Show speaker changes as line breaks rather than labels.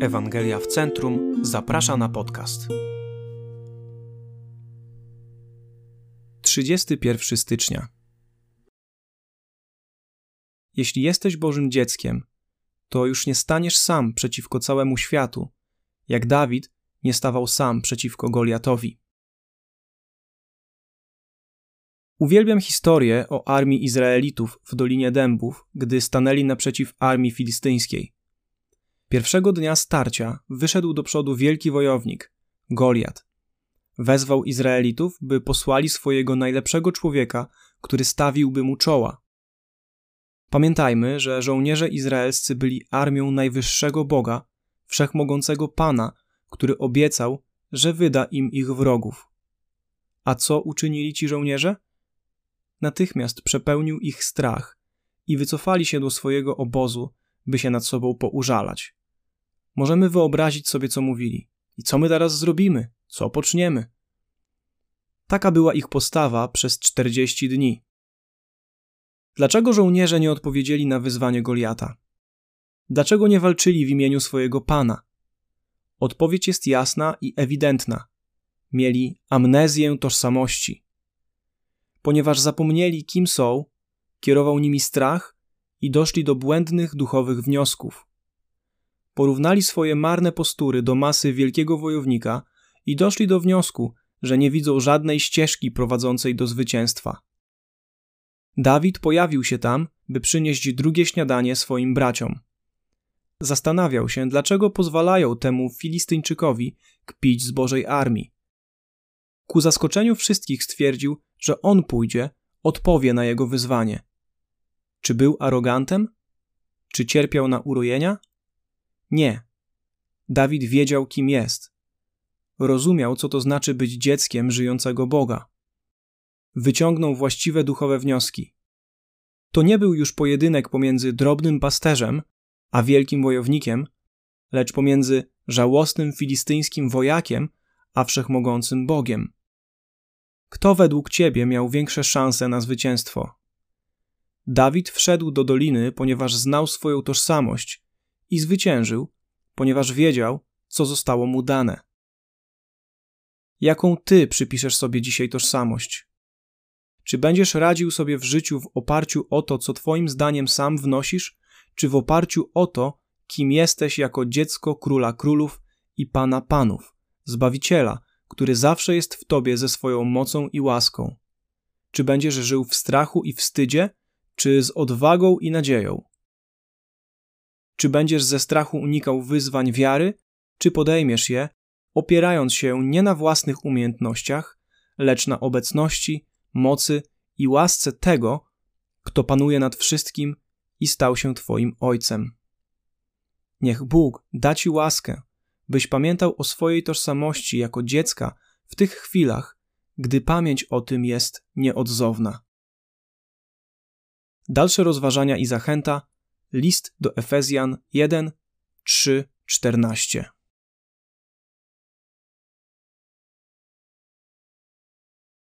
Ewangelia w Centrum zaprasza na podcast. 31 stycznia. Jeśli jesteś Bożym dzieckiem, to już nie staniesz sam przeciwko całemu światu, jak Dawid nie stawał sam przeciwko Goliatowi. Uwielbiam historię o armii Izraelitów w Dolinie Dębów, gdy stanęli naprzeciw armii filistyńskiej. Pierwszego dnia starcia wyszedł do przodu wielki wojownik, Goliat. Wezwał Izraelitów, by posłali swojego najlepszego człowieka, który stawiłby mu czoła. Pamiętajmy, że żołnierze izraelscy byli armią najwyższego Boga, wszechmogącego Pana, który obiecał, że wyda im ich wrogów. A co uczynili ci żołnierze? Natychmiast przepełnił ich strach i wycofali się do swojego obozu, by się nad sobą poużalać. Możemy wyobrazić sobie, co mówili. I co my teraz zrobimy? Co poczniemy? Taka była ich postawa przez czterdzieści dni. Dlaczego żołnierze nie odpowiedzieli na wyzwanie Goliata? Dlaczego nie walczyli w imieniu swojego pana? Odpowiedź jest jasna i ewidentna. Mieli amnezję tożsamości. Ponieważ zapomnieli, kim są, kierował nimi strach i doszli do błędnych duchowych wniosków porównali swoje marne postury do masy wielkiego wojownika i doszli do wniosku, że nie widzą żadnej ścieżki prowadzącej do zwycięstwa. Dawid pojawił się tam, by przynieść drugie śniadanie swoim braciom. Zastanawiał się, dlaczego pozwalają temu Filistyńczykowi kpić z Bożej armii. Ku zaskoczeniu wszystkich stwierdził, że on pójdzie, odpowie na jego wyzwanie. Czy był arogantem? Czy cierpiał na urojenia? Nie. Dawid wiedział, kim jest. Rozumiał, co to znaczy być dzieckiem żyjącego Boga. Wyciągnął właściwe duchowe wnioski. To nie był już pojedynek pomiędzy drobnym pasterzem a wielkim wojownikiem, lecz pomiędzy żałosnym filistyńskim wojakiem a wszechmogącym Bogiem. Kto według ciebie miał większe szanse na zwycięstwo? Dawid wszedł do doliny, ponieważ znał swoją tożsamość i zwyciężył, ponieważ wiedział, co zostało mu dane. Jaką ty przypiszesz sobie dzisiaj tożsamość? Czy będziesz radził sobie w życiu w oparciu o to, co twoim zdaniem sam wnosisz, czy w oparciu o to, kim jesteś jako dziecko króla królów i pana panów, zbawiciela, który zawsze jest w tobie ze swoją mocą i łaską? Czy będziesz żył w strachu i wstydzie, czy z odwagą i nadzieją? Czy będziesz ze strachu unikał wyzwań wiary, czy podejmiesz je, opierając się nie na własnych umiejętnościach, lecz na obecności, mocy i łasce tego, kto panuje nad wszystkim i stał się Twoim Ojcem. Niech Bóg da Ci łaskę, byś pamiętał o swojej tożsamości jako dziecka w tych chwilach, gdy pamięć o tym jest nieodzowna. Dalsze rozważania i zachęta List do Efezjan 1, 3, 14.